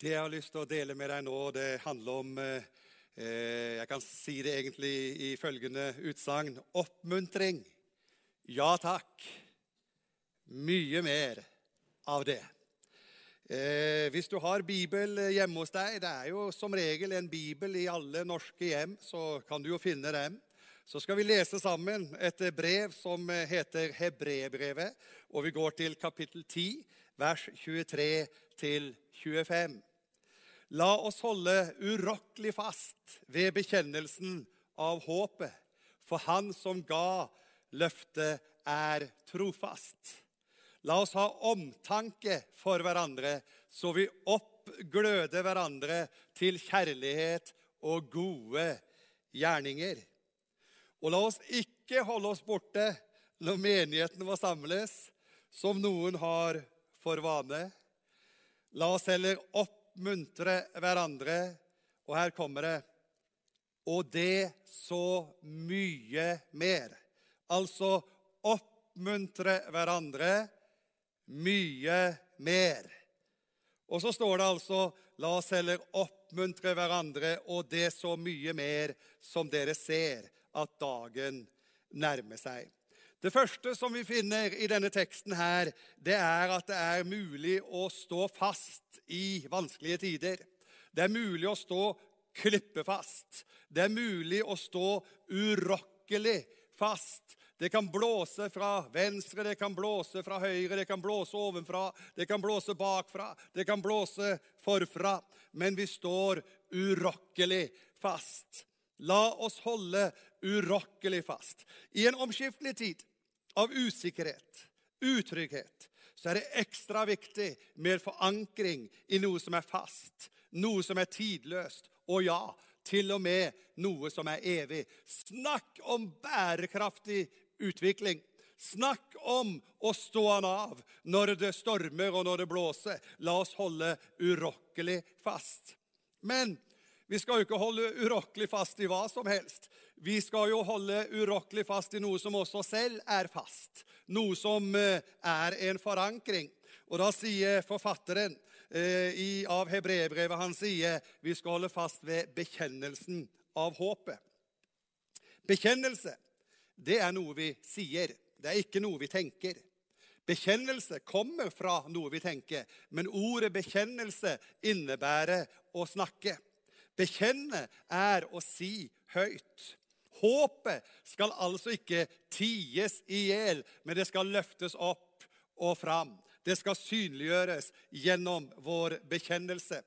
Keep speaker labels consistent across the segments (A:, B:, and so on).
A: Det jeg har lyst til å dele med deg nå, det handler om eh, eh, Jeg kan si det egentlig i følgende utsagn oppmuntring. Ja takk. Mye mer av det. Eh, hvis du har Bibel hjemme hos deg Det er jo som regel en bibel i alle norske hjem, så kan du jo finne dem. Så skal vi lese sammen et brev som heter Hebrebrevet, og vi går til kapittel 10, vers 23 til 25. La oss holde urokkelig fast ved bekjennelsen av håpet, for Han som ga løftet, er trofast. La oss ha omtanke for hverandre, så vi oppgløder hverandre til kjærlighet og gode gjerninger. Og la oss ikke holde oss borte når menigheten vår samles, som noen har for vane. La oss heller oppmuntre hverandre. Og her kommer det Og det så mye mer. Altså oppmuntre hverandre mye mer. Og så står det altså La oss heller oppmuntre hverandre, og det så mye mer som dere ser at dagen nærmer seg. Det første som vi finner i denne teksten, her, det er at det er mulig å stå fast i vanskelige tider. Det er mulig å stå klippefast. Det er mulig å stå urokkelig fast. Det kan blåse fra venstre, det kan blåse fra høyre, det kan blåse ovenfra, det kan blåse bakfra, det kan blåse forfra. Men vi står urokkelig fast. La oss holde urokkelig fast. I en omskiftelig tid av usikkerhet, utrygghet, så er det ekstra viktig med forankring i noe som er fast, noe som er tidløst, og ja, til og med noe som er evig. Snakk om bærekraftig utvikling. Snakk om å stå han av når det stormer og når det blåser. La oss holde urokkelig fast. Men vi skal jo ikke holde urokkelig fast i hva som helst. Vi skal jo holde urokkelig fast i noe som også selv er fast. Noe som eh, er en forankring. Og da sier forfatteren eh, i, av hebreerbrevet han sier vi skal holde fast ved bekjennelsen av håpet. Bekjennelse, det er noe vi sier. Det er ikke noe vi tenker. Bekjennelse kommer fra noe vi tenker, men ordet bekjennelse innebærer å snakke. Bekjenne er å si høyt. Håpet skal altså ikke ties i hjel, men det skal løftes opp og fram. Det skal synliggjøres gjennom vår bekjennelse.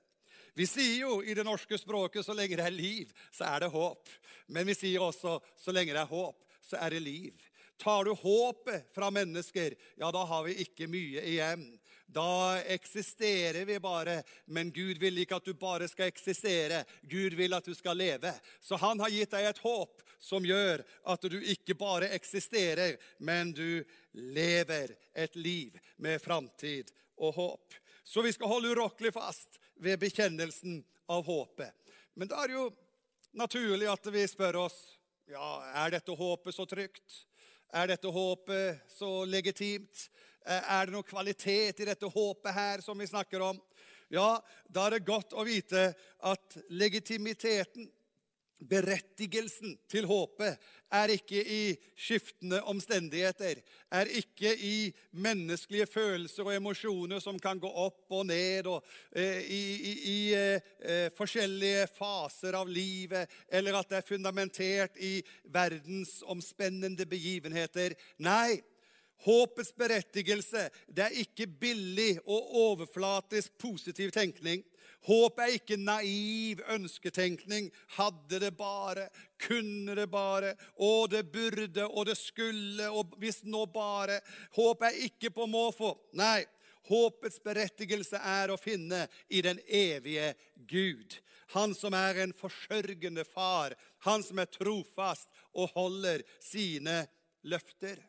A: Vi sier jo i det norske språket så lenge det er liv, så er det håp. Men vi sier også så lenge det er håp, så er det liv. Tar du håpet fra mennesker, ja, da har vi ikke mye igjen. Da eksisterer vi bare. Men Gud vil ikke at du bare skal eksistere. Gud vil at du skal leve. Så han har gitt deg et håp som gjør at du ikke bare eksisterer, men du lever et liv med framtid og håp. Så vi skal holde urokkelig fast ved bekjennelsen av håpet. Men da er det jo naturlig at vi spør oss ja, er dette håpet så trygt. Er dette håpet så legitimt? Eh, er det noe kvalitet i dette håpet her som vi snakker om? Ja, da er det godt å vite at legitimiteten, berettigelsen til håpet, er ikke i skiftende omstendigheter, er ikke i menneskelige følelser og emosjoner som kan gå opp og ned, og eh, i, i, i eh, forskjellige faser av livet, eller at det er fundamentert i verdensomspennende begivenheter. Nei, Håpets berettigelse det er ikke billig og overflatisk positiv tenkning. Håp er ikke naiv ønsketenkning. Hadde det bare, kunne det bare, og det burde, og det skulle, og hvis nå bare. Håp er ikke på måfå. Nei, håpets berettigelse er å finne i den evige Gud. Han som er en forsørgende far, han som er trofast og holder sine løfter.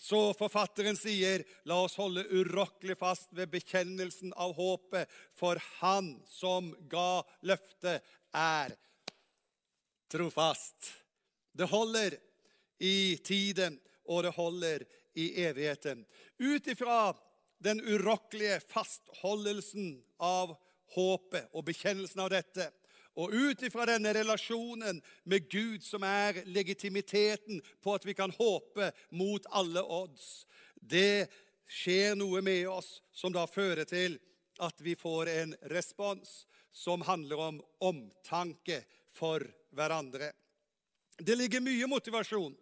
A: Så forfatteren sier, la oss holde urokkelig fast ved bekjennelsen av håpet, for Han som ga løftet, er trofast. Det holder i tiden, og det holder i evigheten. Ut ifra den urokkelige fastholdelsen av håpet og bekjennelsen av dette. Og ut ifra denne relasjonen med Gud, som er legitimiteten på at vi kan håpe mot alle odds, det skjer noe med oss som da fører til at vi får en respons som handler om omtanke for hverandre. Det ligger mye motivasjon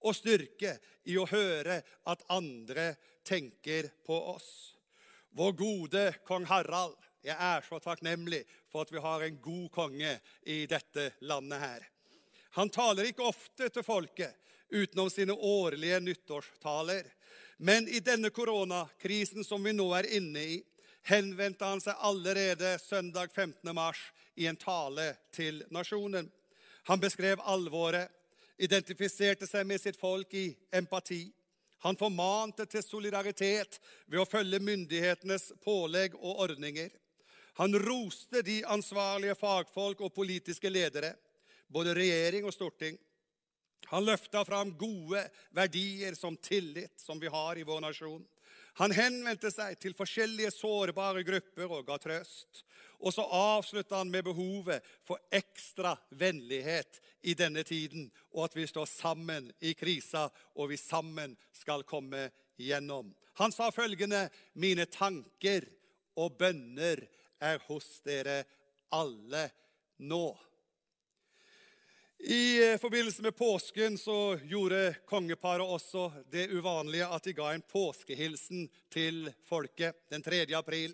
A: og styrke i å høre at andre tenker på oss. Vår gode kong Harald Jeg er så takknemlig for at vi har en god konge i dette landet her. Han taler ikke ofte til folket utenom sine årlige nyttårstaler. Men i denne koronakrisen som vi nå er inne i, henvendte han seg allerede søndag 15. mars i en tale til nasjonen. Han beskrev alvoret, identifiserte seg med sitt folk i empati. Han formante til solidaritet ved å følge myndighetenes pålegg og ordninger. Han roste de ansvarlige fagfolk og politiske ledere, både regjering og storting. Han løfta fram gode verdier som tillit, som vi har i vår nasjon. Han henvendte seg til forskjellige sårbare grupper og ga trøst. Og så avslutta han med behovet for ekstra vennlighet i denne tiden, og at vi står sammen i krisa, og vi sammen skal komme gjennom. Han sa følgende.: Mine tanker og bønner er hos dere alle nå. I eh, forbindelse med påsken så gjorde kongeparet også det uvanlige at de ga en påskehilsen til folket den 3. april.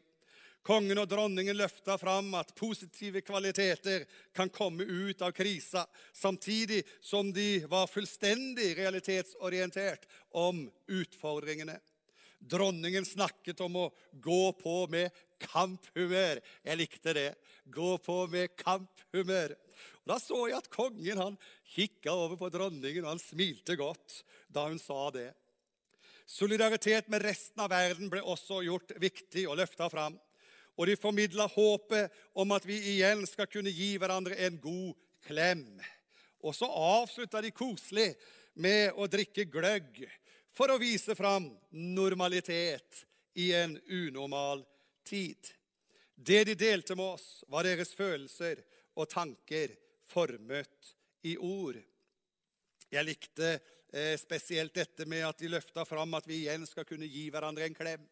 A: Kongen og dronningen løfta fram at positive kvaliteter kan komme ut av krisa, samtidig som de var fullstendig realitetsorientert om utfordringene. Dronningen snakket om å gå på med kamphumør. Jeg likte det. Gå på med kamphumør. Og da så jeg at kongen han kikka over på dronningen, og han smilte godt da hun sa det. Solidaritet med resten av verden ble også gjort viktig og løfta fram. Og de formidla håpet om at vi igjen skal kunne gi hverandre en god klem. Og så avslutta de koselig med å drikke gløgg for å vise fram normalitet i en unormal tid. Det de delte med oss, var deres følelser og tanker formet i ord. Jeg likte eh, spesielt dette med at de løfta fram at vi igjen skal kunne gi hverandre en klem.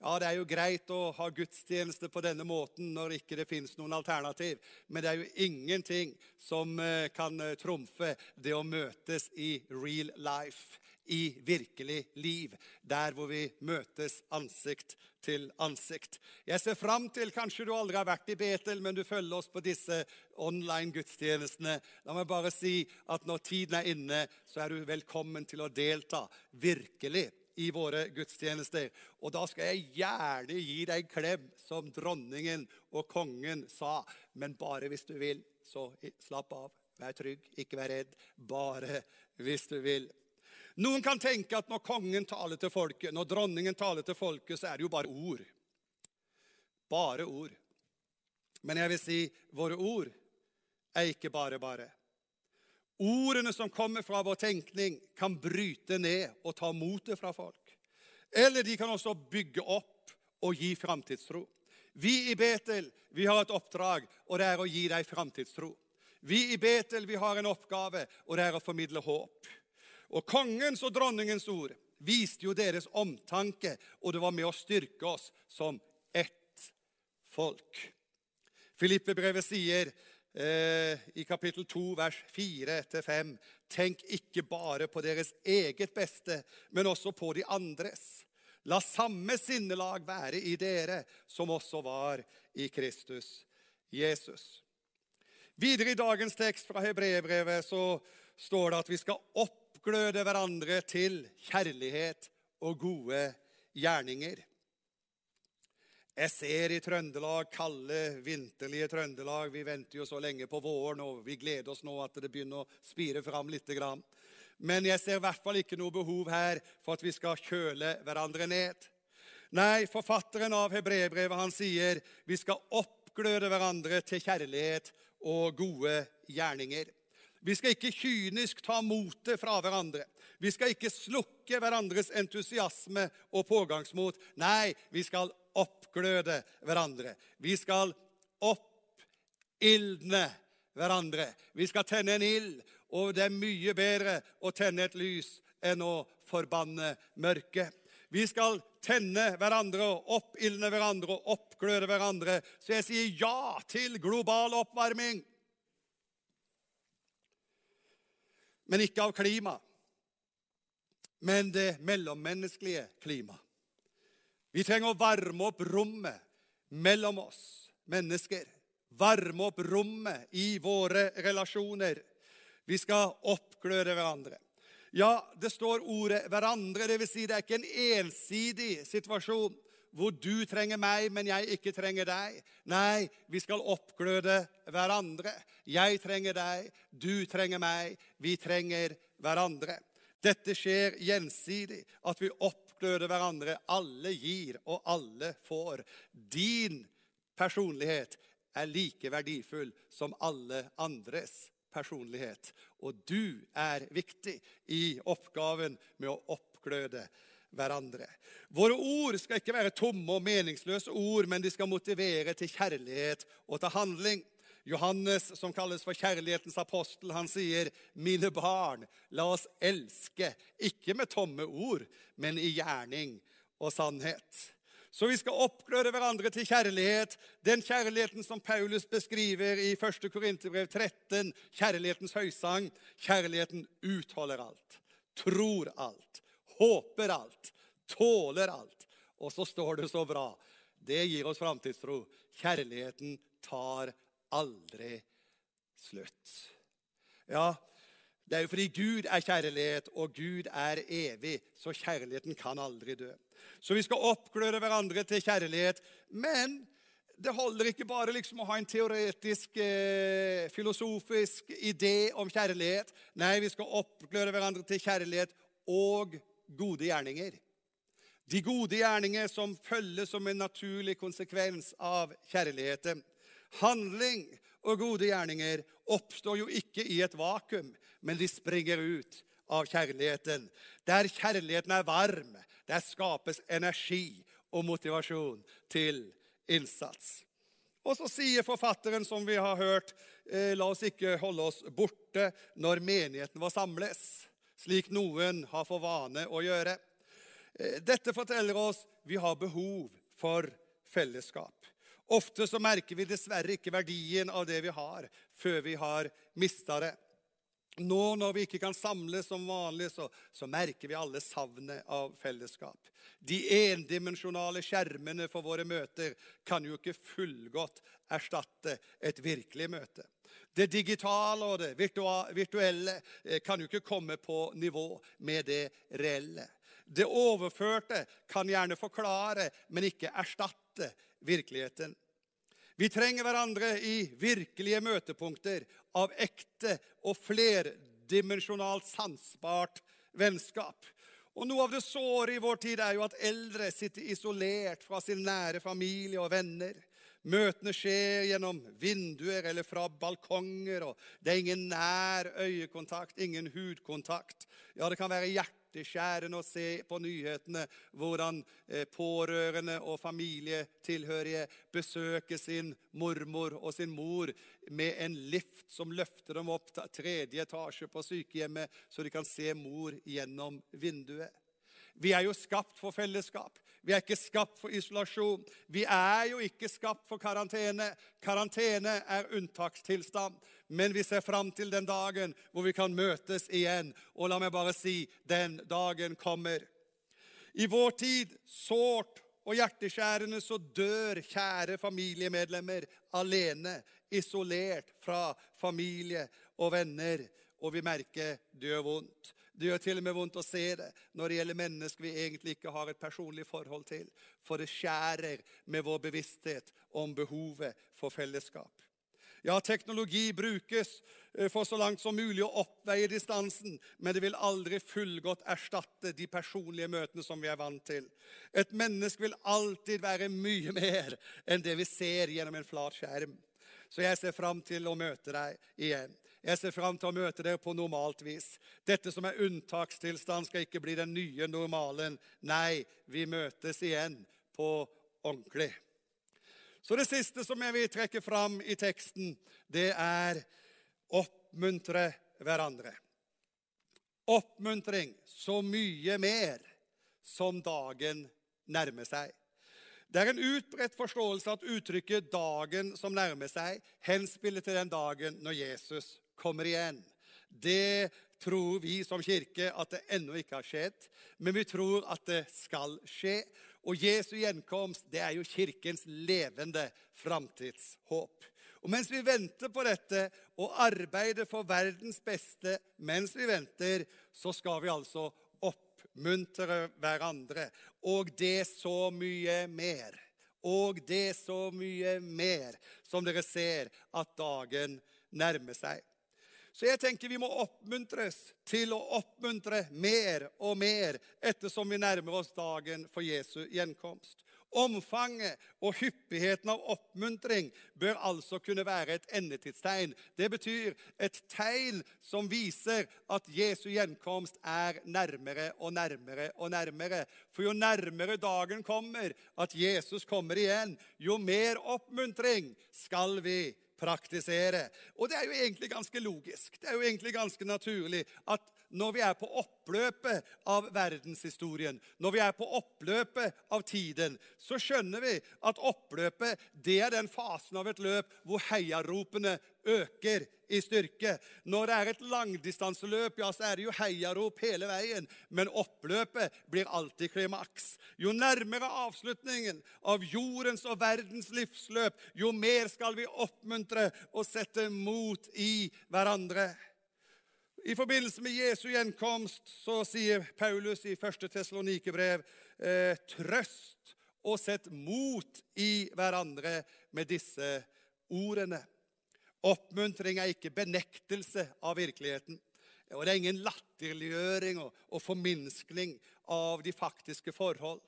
A: Ja, Det er jo greit å ha gudstjeneste på denne måten når ikke det fins noen alternativ, men det er jo ingenting som eh, kan eh, trumfe det å møtes i real life i virkelig liv, der hvor vi møtes ansikt til ansikt. Jeg ser fram til Kanskje du aldri har vært i Betel, men du følger oss på disse online gudstjenestene. La meg bare si at når tiden er inne, så er du velkommen til å delta virkelig i våre gudstjenester. Og da skal jeg gjerne gi deg en klem, som dronningen og kongen sa. Men bare hvis du vil. Så slapp av. Vær trygg, ikke vær redd. Bare hvis du vil. Noen kan tenke at når kongen taler til folket, når dronningen taler til folket, så er det jo bare ord. Bare ord. Men jeg vil si våre ord er ikke bare bare. Ordene som kommer fra vår tenkning, kan bryte ned og ta motet fra folk. Eller de kan også bygge opp og gi framtidstro. Vi i Betel vi har et oppdrag, og det er å gi deg framtidstro. Vi i Betel vi har en oppgave, og det er å formidle håp. Og kongens og dronningens ord viste jo deres omtanke, og det var med å styrke oss som ett folk. Filippe-brevet sier eh, i kapittel 2, vers 4-5.: Tenk ikke bare på deres eget beste, men også på de andres. La samme sinnelag være i dere som også var i Kristus Jesus. Videre i dagens tekst fra Hebreerbrevet så står det at vi skal opp oppgløde hverandre til kjærlighet og gode gjerninger. Jeg ser i Trøndelag, kalde, vinterlige Trøndelag Vi venter jo så lenge på våren, og vi gleder oss nå at det begynner å spire fram litt. Men jeg ser i hvert fall ikke noe behov her for at vi skal kjøle hverandre ned. Nei, forfatteren av hebreerbrevet han sier vi skal oppgløde hverandre til kjærlighet og gode gjerninger. Vi skal ikke kynisk ta motet fra hverandre. Vi skal ikke slukke hverandres entusiasme og pågangsmot. Nei, vi skal oppgløde hverandre. Vi skal oppildne hverandre. Vi skal tenne en ild, og det er mye bedre å tenne et lys enn å forbanne mørket. Vi skal tenne hverandre, og oppildne hverandre og oppgløde hverandre. Så jeg sier ja til global oppvarming. Men ikke av klima, men det mellommenneskelige klimaet. Vi trenger å varme opp rommet mellom oss mennesker. Varme opp rommet i våre relasjoner. Vi skal oppgløde hverandre. Ja, det står ordet 'hverandre'. Det vil si det er ikke en ensidig situasjon hvor du trenger meg, men jeg ikke trenger deg. Nei, vi skal oppgløde hverandre. Jeg trenger deg, du trenger meg. Vi trenger hverandre. Dette skjer gjensidig, at vi oppgløder hverandre. Alle gir, og alle får. Din personlighet er like verdifull som alle andres personlighet. Og du er viktig i oppgaven med å oppgløde hverandre. Våre ord skal ikke være tomme og meningsløse ord, men de skal motivere til kjærlighet og til handling. Johannes, som kalles for kjærlighetens apostel, han sier, 'Mine barn, la oss elske, ikke med tomme ord, men i gjerning og sannhet.' Så vi skal oppgløde hverandre til kjærlighet. Den kjærligheten som Paulus beskriver i 1. Korinterbrev 13, kjærlighetens høysang. Kjærligheten utholder alt, tror alt, håper alt, tåler alt. Og så står det så bra. Det gir oss framtidstro. Kjærligheten tar aldri slutt. Ja, det er jo fordi Gud er kjærlighet, og Gud er evig, så kjærligheten kan aldri dø. Så vi skal oppgløde hverandre til kjærlighet. Men det holder ikke bare liksom å ha en teoretisk, eh, filosofisk idé om kjærlighet. Nei, vi skal oppgløde hverandre til kjærlighet og gode gjerninger. De gode gjerninger som følger som en naturlig konsekvens av kjærligheten. Handling og gode gjerninger oppstår jo ikke i et vakuum, men de springer ut av kjærligheten. Der kjærligheten er varm, der skapes energi og motivasjon til innsats. Og så sier forfatteren, som vi har hørt, eh, la oss ikke holde oss borte når menigheten vår samles, slik noen har for vane å gjøre. Eh, dette forteller oss vi har behov for fellesskap. Ofte så merker vi dessverre ikke verdien av det vi har, før vi har mista det. Nå når vi ikke kan samles som vanlig, så, så merker vi alle savnet av fellesskap. De endimensjonale skjermene for våre møter kan jo ikke fullgodt erstatte et virkelig møte. Det digitale og det virtuelle eh, kan jo ikke komme på nivå med det reelle. Det overførte kan gjerne forklare, men ikke erstatte virkeligheten. Vi trenger hverandre i virkelige møtepunkter av ekte og flerdimensjonalt sansbart vennskap. Og Noe av det såre i vår tid er jo at eldre sitter isolert fra sin nære familie og venner. Møtene skjer gjennom vinduer eller fra balkonger, og det er ingen nær øyekontakt, ingen hudkontakt. Ja, det kan være hjerte hjerteskjærende å se på nyhetene hvordan eh, pårørende og familietilhørige besøker sin mormor og sin mor med en lift som løfter dem opp til tredje etasje på sykehjemmet, så de kan se mor gjennom vinduet. Vi er jo skapt for fellesskap. Vi er ikke skapt for isolasjon. Vi er jo ikke skapt for karantene. Karantene er unntakstilstand. Men vi ser fram til den dagen hvor vi kan møtes igjen. Og la meg bare si den dagen kommer. I vår tid, sårt og hjerteskjærende, så dør kjære familiemedlemmer alene, isolert fra familie og venner. Og vi merker det gjør vondt. Det gjør til og med vondt å se det når det gjelder mennesker vi egentlig ikke har et personlig forhold til. For det skjærer med vår bevissthet om behovet for fellesskap. Ja, teknologi brukes eh, for så langt som mulig å oppveie distansen, men det vil aldri fullgodt erstatte de personlige møtene som vi er vant til. Et menneske vil alltid være mye mer enn det vi ser gjennom en flat skjerm. Så jeg ser fram til å møte deg igjen. Jeg ser fram til å møte dere på normalt vis. Dette som er unntakstilstand, skal ikke bli den nye normalen. Nei, vi møtes igjen på ordentlig. Så det siste som jeg vil trekke fram i teksten, det er oppmuntre hverandre. Oppmuntring så mye mer som dagen nærmer seg. Det er en utbredt forståelse at uttrykket 'dagen som nærmer seg' henspiller til den dagen når Jesus kommer igjen. Det tror vi som kirke at det ennå ikke har skjedd, men vi tror at det skal skje. Og Jesu gjenkomst det er jo kirkens levende framtidshåp. Og mens vi venter på dette og arbeider for verdens beste mens vi venter, så skal vi altså oppmuntre hverandre. Og det så mye mer. Og det så mye mer, som dere ser at dagen nærmer seg. Så jeg tenker vi må oppmuntres til å oppmuntre mer og mer ettersom vi nærmer oss dagen for Jesu gjenkomst. Omfanget og hyppigheten av oppmuntring bør altså kunne være et endetidstegn. Det betyr et tegn som viser at Jesu gjenkomst er nærmere og nærmere og nærmere. For jo nærmere dagen kommer, at Jesus kommer igjen, jo mer oppmuntring skal vi praktisere. Og det er jo egentlig ganske logisk. Det er jo egentlig ganske naturlig at når vi er på oppløpet av verdenshistorien, når vi er på oppløpet av tiden, så skjønner vi at oppløpet det er den fasen av et løp hvor heiaropene øker i styrke. Når det er et langdistanseløp, ja, så er det jo heiarop hele veien. Men oppløpet blir alltid klimaks. Jo nærmere avslutningen av jordens og verdens livsløp, jo mer skal vi oppmuntre og sette mot i hverandre. I forbindelse med Jesu gjenkomst så sier Paulus i 1. Tessalonikerbrev eh, trøst og sett mot i hverandre med disse ordene. Oppmuntring er ikke benektelse av virkeligheten. Og det er ingen latterliggjøring og, og forminskning av de faktiske forhold.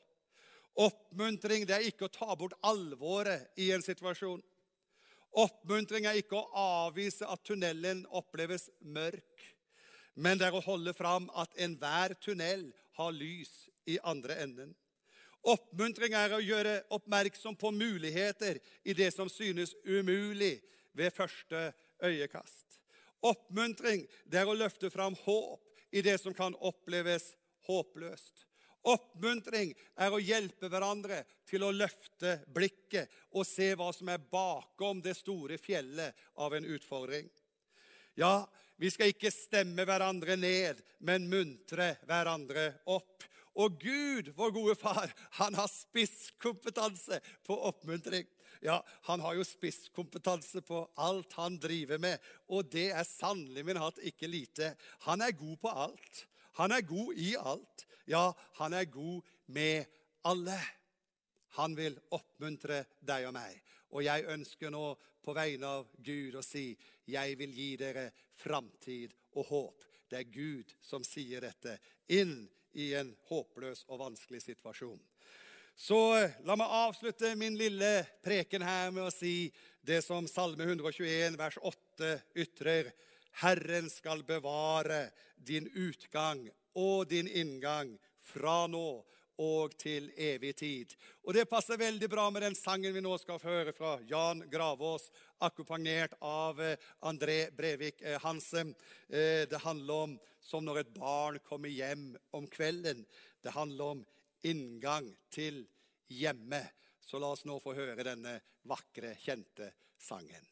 A: Oppmuntring det er ikke å ta bort alvoret i en situasjon. Oppmuntring er ikke å avvise at tunnelen oppleves mørk, men det er å holde fram at enhver tunnel har lys i andre enden. Oppmuntring er å gjøre oppmerksom på muligheter i det som synes umulig, ved første øyekast. Oppmuntring det er å løfte fram håp i det som kan oppleves håpløst. Oppmuntring er å hjelpe hverandre til å løfte blikket og se hva som er bakom det store fjellet av en utfordring. Ja, vi skal ikke stemme hverandre ned, men muntre hverandre opp. Og Gud, vår gode far, han har spisskompetanse på oppmuntring. Ja, Han har jo spisskompetanse på alt han driver med, og det er sannelig min hatt ikke lite. Han er god på alt. Han er god i alt. Ja, han er god med alle. Han vil oppmuntre deg og meg. Og jeg ønsker nå på vegne av Gud å si jeg vil gi dere framtid og håp. Det er Gud som sier dette inn i en håpløs og vanskelig situasjon. Så la meg avslutte min lille preken her med å si det som Salme 121, vers 8 ytrer. Herren skal bevare din utgang og din inngang fra nå og til evig tid. Og Det passer veldig bra med den sangen vi nå skal høre fra Jan Gravås, akkompagnert av eh, André Brevik eh, Hansen. Det handler om som når et barn kommer hjem om kvelden. Det handler om inngang til hjemme. Så la oss nå få høre denne vakre, kjente sangen.